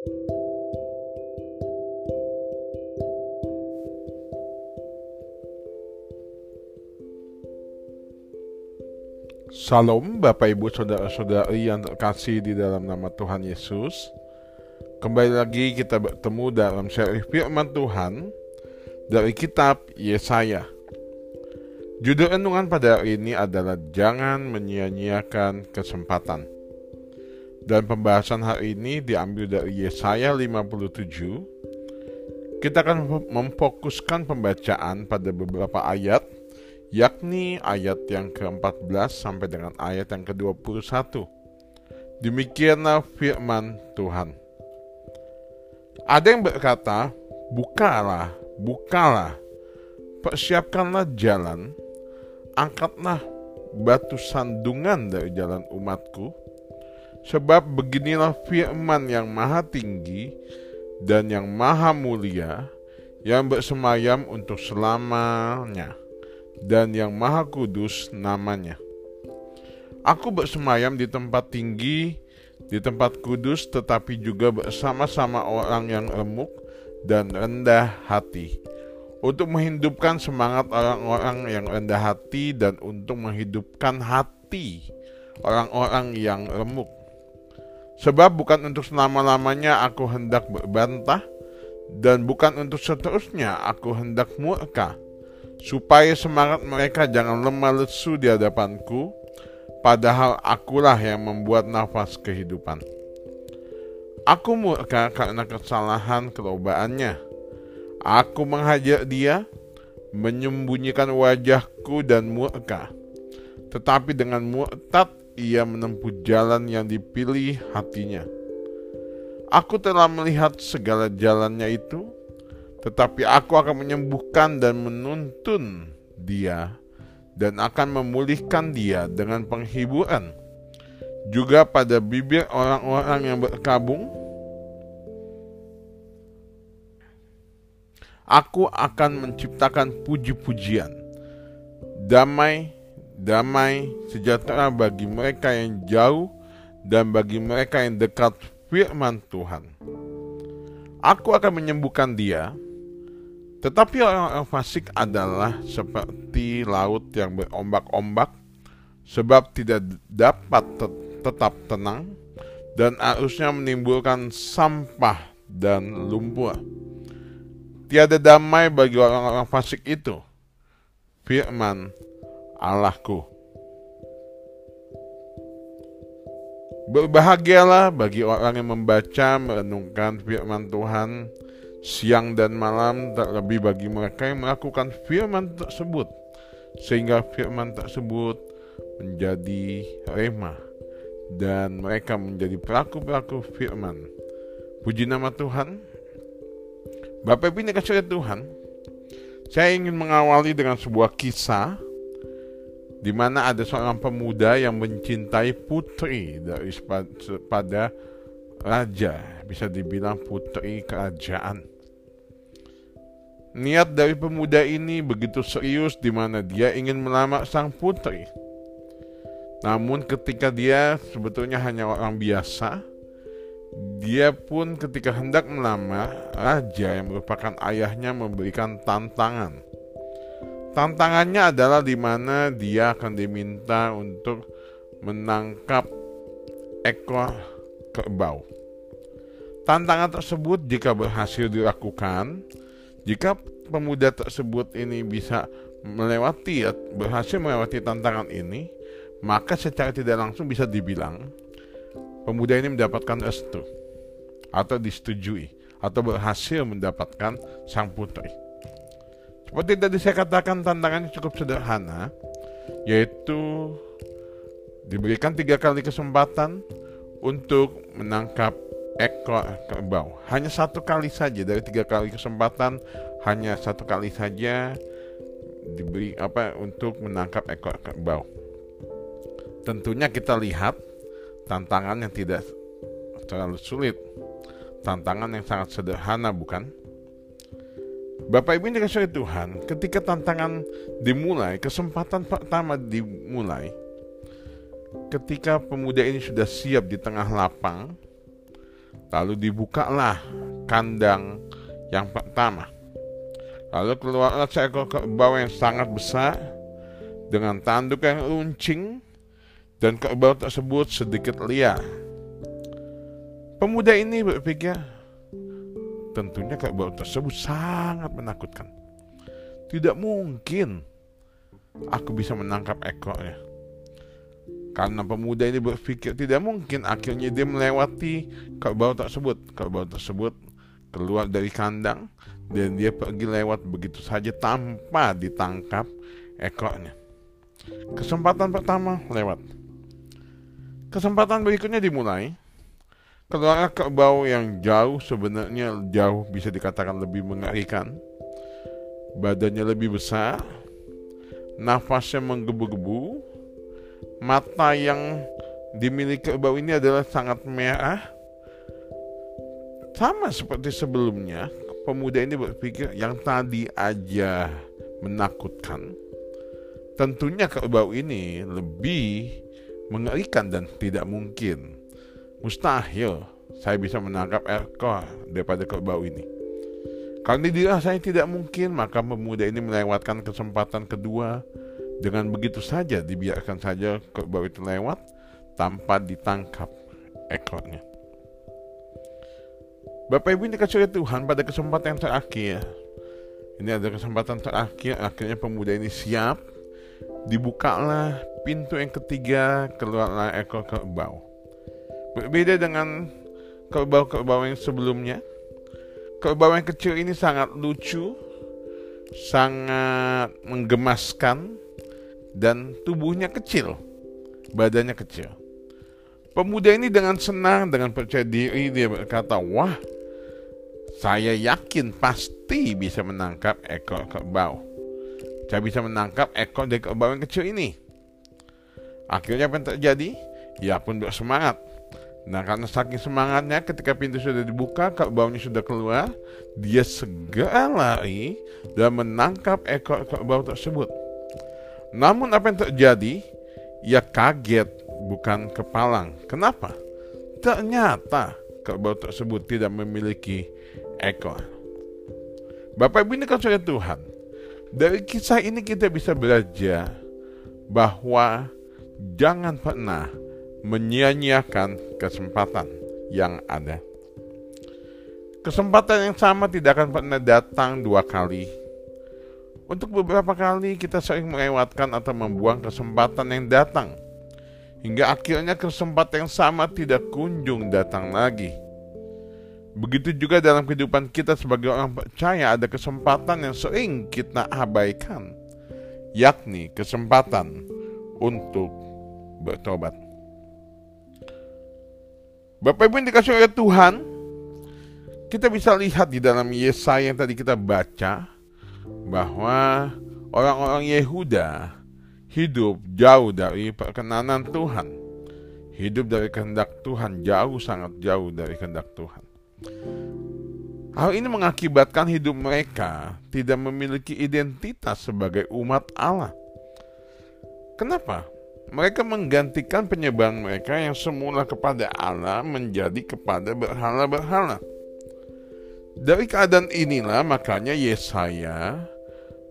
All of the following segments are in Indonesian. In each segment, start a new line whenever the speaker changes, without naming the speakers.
Salam Bapak Ibu Saudara-saudari yang terkasih di dalam nama Tuhan Yesus. Kembali lagi kita bertemu dalam seri firman Tuhan dari kitab Yesaya. Judul renungan pada hari ini adalah Jangan menyia-nyiakan kesempatan Dan pembahasan hari ini diambil dari Yesaya 57 Kita akan memfokuskan pembacaan pada beberapa ayat yakni ayat yang ke-14 sampai dengan ayat yang ke-21. Demikianlah firman Tuhan. Ada yang berkata, bukalah, bukalah, persiapkanlah jalan, angkatlah batu sandungan dari jalan umatku, sebab beginilah firman yang maha tinggi dan yang maha mulia, yang bersemayam untuk selamanya dan yang maha kudus namanya. Aku bersemayam di tempat tinggi, di tempat kudus, tetapi juga bersama-sama orang yang remuk dan rendah hati, untuk menghidupkan semangat orang-orang yang rendah hati dan untuk menghidupkan hati orang-orang yang remuk. Sebab bukan untuk selama-lamanya aku hendak berbantah, dan bukan untuk seterusnya aku hendak murka supaya semangat mereka jangan lemah lesu di hadapanku, padahal akulah yang membuat nafas kehidupan. Aku murka karena kesalahan kerobaannya. Aku menghajar dia, menyembunyikan wajahku dan murka. Tetapi dengan murtad ia menempuh jalan yang dipilih hatinya. Aku telah melihat segala jalannya itu, tetapi aku akan menyembuhkan dan menuntun dia dan akan memulihkan dia dengan penghiburan. Juga pada bibir orang-orang yang berkabung, aku akan menciptakan puji-pujian. Damai, damai, sejahtera bagi mereka yang jauh dan bagi mereka yang dekat firman Tuhan. Aku akan menyembuhkan dia, tetapi orang-orang fasik adalah seperti laut yang berombak-ombak, sebab tidak dapat tetap tenang dan arusnya menimbulkan sampah dan lumpur. Tiada damai bagi orang-orang fasik itu. Firman Allahku. Berbahagialah bagi orang yang membaca, merenungkan firman Tuhan, siang dan malam terlebih bagi mereka yang melakukan firman tersebut sehingga firman tersebut menjadi remah dan mereka menjadi pelaku-pelaku firman. Puji nama Tuhan. Bapak Ibu kasih Tuhan, saya ingin mengawali dengan sebuah kisah di mana ada seorang pemuda yang mencintai putri dari pada raja, bisa dibilang putri kerajaan. Niat dari pemuda ini begitu serius di mana dia ingin melamar sang putri. Namun ketika dia sebetulnya hanya orang biasa, dia pun ketika hendak melamar, raja yang merupakan ayahnya memberikan tantangan. Tantangannya adalah di mana dia akan diminta untuk menangkap ekor kerbau. Tantangan tersebut jika berhasil dilakukan, jika pemuda tersebut ini bisa melewati berhasil melewati tantangan ini, maka secara tidak langsung bisa dibilang pemuda ini mendapatkan restu atau disetujui atau berhasil mendapatkan sang putri. Seperti tadi saya katakan tantangannya cukup sederhana, yaitu diberikan tiga kali kesempatan untuk menangkap ekor kerbau. Hanya satu kali saja dari tiga kali kesempatan, hanya satu kali saja diberi apa untuk menangkap ekor kerbau. Tentunya kita lihat tantangan yang tidak terlalu sulit, tantangan yang sangat sederhana, bukan? Bapak Ibu yang dikasih Tuhan, ketika tantangan dimulai, kesempatan pertama dimulai, ketika pemuda ini sudah siap di tengah lapang, Lalu dibukalah kandang yang pertama. Lalu keluarlah seekor kerbau yang sangat besar dengan tanduk yang runcing dan kerbau tersebut sedikit liar. Pemuda ini berpikir, tentunya kerbau tersebut sangat menakutkan. Tidak mungkin aku bisa menangkap ekornya. Karena pemuda ini berpikir tidak mungkin akhirnya dia melewati kerbau tersebut. Kerbau tersebut keluar dari kandang dan dia pergi lewat begitu saja tanpa ditangkap ekornya. Kesempatan pertama lewat. Kesempatan berikutnya dimulai. Keluar kerbau yang jauh sebenarnya jauh bisa dikatakan lebih mengerikan. Badannya lebih besar, nafasnya menggebu-gebu, mata yang dimiliki kerbau ini adalah sangat merah. Sama seperti sebelumnya, pemuda ini berpikir yang tadi aja menakutkan. Tentunya kerbau ini lebih mengerikan dan tidak mungkin. Mustahil saya bisa menangkap ekor daripada kerbau ini. Kalau dirasa tidak mungkin, maka pemuda ini melewatkan kesempatan kedua dengan begitu saja dibiarkan saja kerbau itu lewat tanpa ditangkap ekornya. Bapak Ibu ini oleh Tuhan pada kesempatan yang terakhir. Ini ada kesempatan terakhir, akhirnya pemuda ini siap. Dibukalah pintu yang ketiga, keluarlah ekor kerbau. Berbeda dengan kerbau-kerbau yang sebelumnya. Kerbau yang kecil ini sangat lucu, sangat menggemaskan, dan tubuhnya kecil, badannya kecil. Pemuda ini dengan senang, dengan percaya diri dia berkata, wah, saya yakin pasti bisa menangkap ekor kerbau. Saya bisa menangkap ekor dari kerbau yang kecil ini. Akhirnya apa yang terjadi? Ia pun bersemangat. Nah karena saking semangatnya ketika pintu sudah dibuka, kerbaunya sudah keluar, dia segera lari dan menangkap ekor kerbau tersebut. Namun apa yang terjadi? Ia kaget bukan kepalang. Kenapa? Ternyata kerbau tersebut tidak memiliki ekor. Bapak Ibu ini kan sudah Tuhan. Dari kisah ini kita bisa belajar bahwa jangan pernah menyia-nyiakan kesempatan yang ada. Kesempatan yang sama tidak akan pernah datang dua kali untuk beberapa kali kita sering melewatkan atau membuang kesempatan yang datang. Hingga akhirnya kesempatan yang sama tidak kunjung datang lagi. Begitu juga dalam kehidupan kita sebagai orang percaya ada kesempatan yang sering kita abaikan. Yakni kesempatan untuk bertobat. Bapak Ibu yang dikasih oleh Tuhan, kita bisa lihat di dalam Yesaya yang tadi kita baca, bahwa orang-orang Yehuda hidup jauh dari perkenanan Tuhan. Hidup dari kehendak Tuhan jauh sangat jauh dari kehendak Tuhan. Hal ini mengakibatkan hidup mereka tidak memiliki identitas sebagai umat Allah. Kenapa? Mereka menggantikan penyembahan mereka yang semula kepada Allah menjadi kepada berhala-berhala. Dari keadaan inilah makanya Yesaya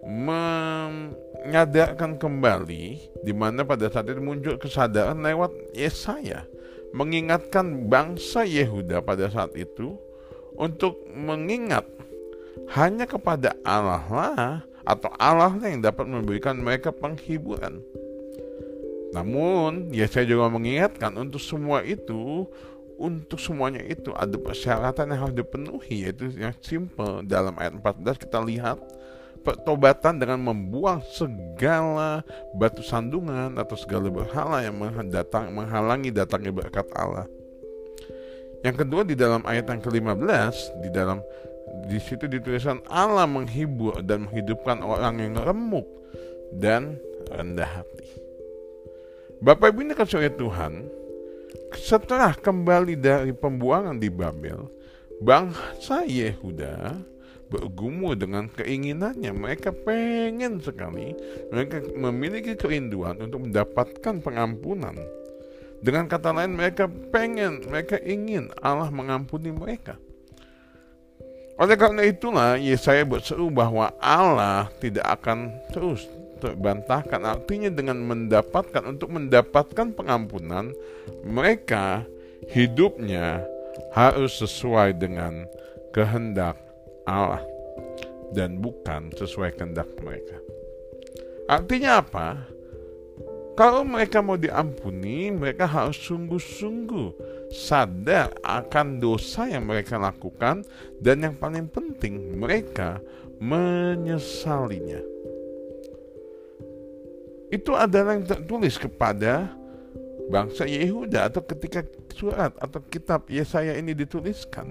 menyadarkan kembali di mana pada saat itu muncul kesadaran lewat Yesaya mengingatkan bangsa Yehuda pada saat itu untuk mengingat hanya kepada Allah lah atau Allah lah yang dapat memberikan mereka penghiburan. Namun, Yesaya juga mengingatkan untuk semua itu untuk semuanya itu ada persyaratan yang harus dipenuhi yaitu yang simple dalam ayat 14 kita lihat pertobatan dengan membuang segala batu sandungan atau segala berhala yang mendatang, menghalangi datangnya berkat Allah. Yang kedua di dalam ayat yang ke-15 di dalam di situ dituliskan Allah menghibur dan menghidupkan orang yang remuk dan rendah hati. Bapak Ibu ini kan Tuhan, setelah kembali dari pembuangan di Babel, bangsa Yehuda bergumul dengan keinginannya. Mereka pengen sekali, mereka memiliki kerinduan untuk mendapatkan pengampunan. Dengan kata lain mereka pengen, mereka ingin Allah mengampuni mereka. Oleh karena itulah Yesaya berseru bahwa Allah tidak akan terus terbantahkan. Artinya dengan mendapatkan untuk mendapatkan pengampunan mereka hidupnya harus sesuai dengan kehendak Allah dan bukan sesuai kehendak mereka. Artinya apa? Kalau mereka mau diampuni, mereka harus sungguh-sungguh sadar akan dosa yang mereka lakukan dan yang paling penting mereka menyesalinya. Itu adalah yang tertulis kepada bangsa Yehuda atau ketika surat atau kitab Yesaya ini dituliskan.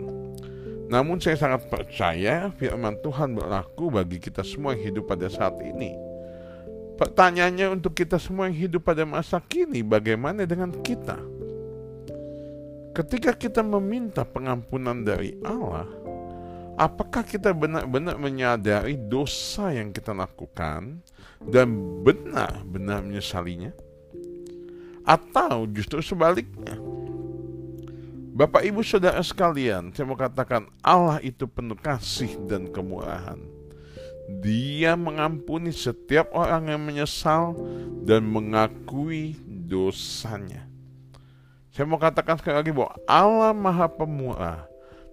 Namun saya sangat percaya firman Tuhan berlaku bagi kita semua yang hidup pada saat ini. Pertanyaannya untuk kita semua yang hidup pada masa kini, bagaimana dengan kita? Ketika kita meminta pengampunan dari Allah, apakah kita benar-benar menyadari dosa yang kita lakukan dan benar-benar menyesalinya? Atau justru sebaliknya? Bapak Ibu Saudara sekalian, saya mau katakan Allah itu penuh kasih dan kemurahan. Dia mengampuni setiap orang yang menyesal dan mengakui dosanya. Saya mau katakan sekali lagi bahwa Allah Maha Pemurah.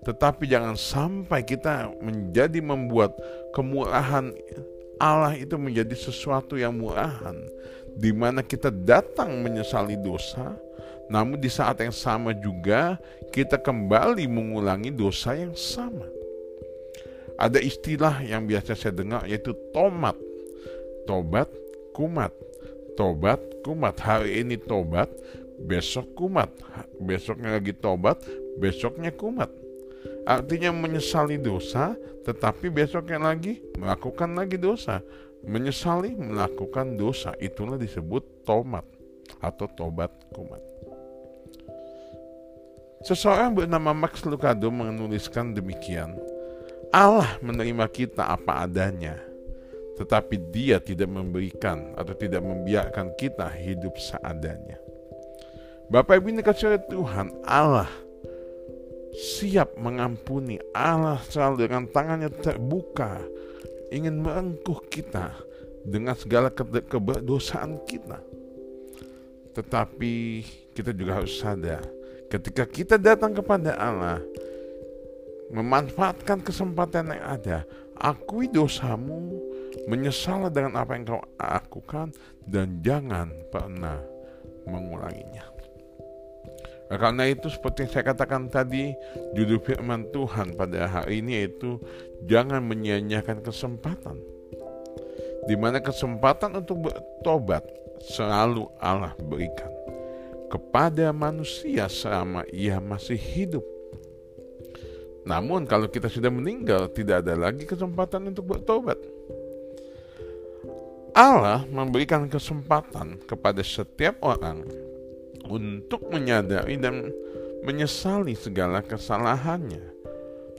Tetapi jangan sampai kita menjadi membuat kemurahan Allah itu menjadi sesuatu yang murahan di mana kita datang menyesali dosa namun di saat yang sama juga kita kembali mengulangi dosa yang sama. Ada istilah yang biasa saya dengar yaitu tomat. Tobat, kumat. Tobat, kumat. Hari ini tobat, besok kumat, besoknya lagi tobat, besoknya kumat. Artinya menyesali dosa, tetapi besoknya lagi melakukan lagi dosa. Menyesali melakukan dosa, itulah disebut tomat atau tobat kumat. Seseorang bernama Max Lucado menuliskan demikian, Allah menerima kita apa adanya, tetapi dia tidak memberikan atau tidak membiarkan kita hidup seadanya. Bapak Ibu ini kasih Tuhan Allah siap mengampuni Allah selalu dengan tangannya terbuka ingin merengkuh kita dengan segala kedosaan kita. Tetapi kita juga harus sadar ketika kita datang kepada Allah memanfaatkan kesempatan yang ada akui dosamu menyesal dengan apa yang kau lakukan dan jangan pernah mengulanginya karena itu seperti saya katakan tadi, judul firman Tuhan pada hari ini yaitu jangan menyia-nyiakan kesempatan. Di mana kesempatan untuk bertobat selalu Allah berikan kepada manusia selama ia masih hidup. Namun kalau kita sudah meninggal tidak ada lagi kesempatan untuk bertobat. Allah memberikan kesempatan kepada setiap orang untuk menyadari dan menyesali segala kesalahannya,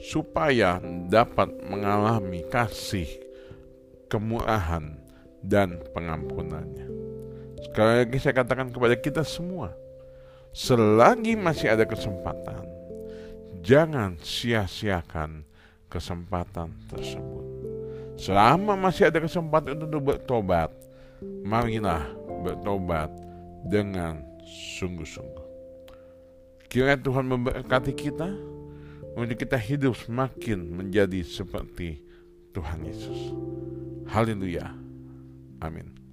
supaya dapat mengalami kasih, kemurahan, dan pengampunannya. Sekali lagi saya katakan kepada kita semua, selagi masih ada kesempatan, jangan sia-siakan kesempatan tersebut. Selama masih ada kesempatan untuk bertobat, marilah bertobat dengan sungguh-sungguh. Kiranya Tuhan memberkati kita untuk kita hidup semakin menjadi seperti Tuhan Yesus. Haleluya. Amin.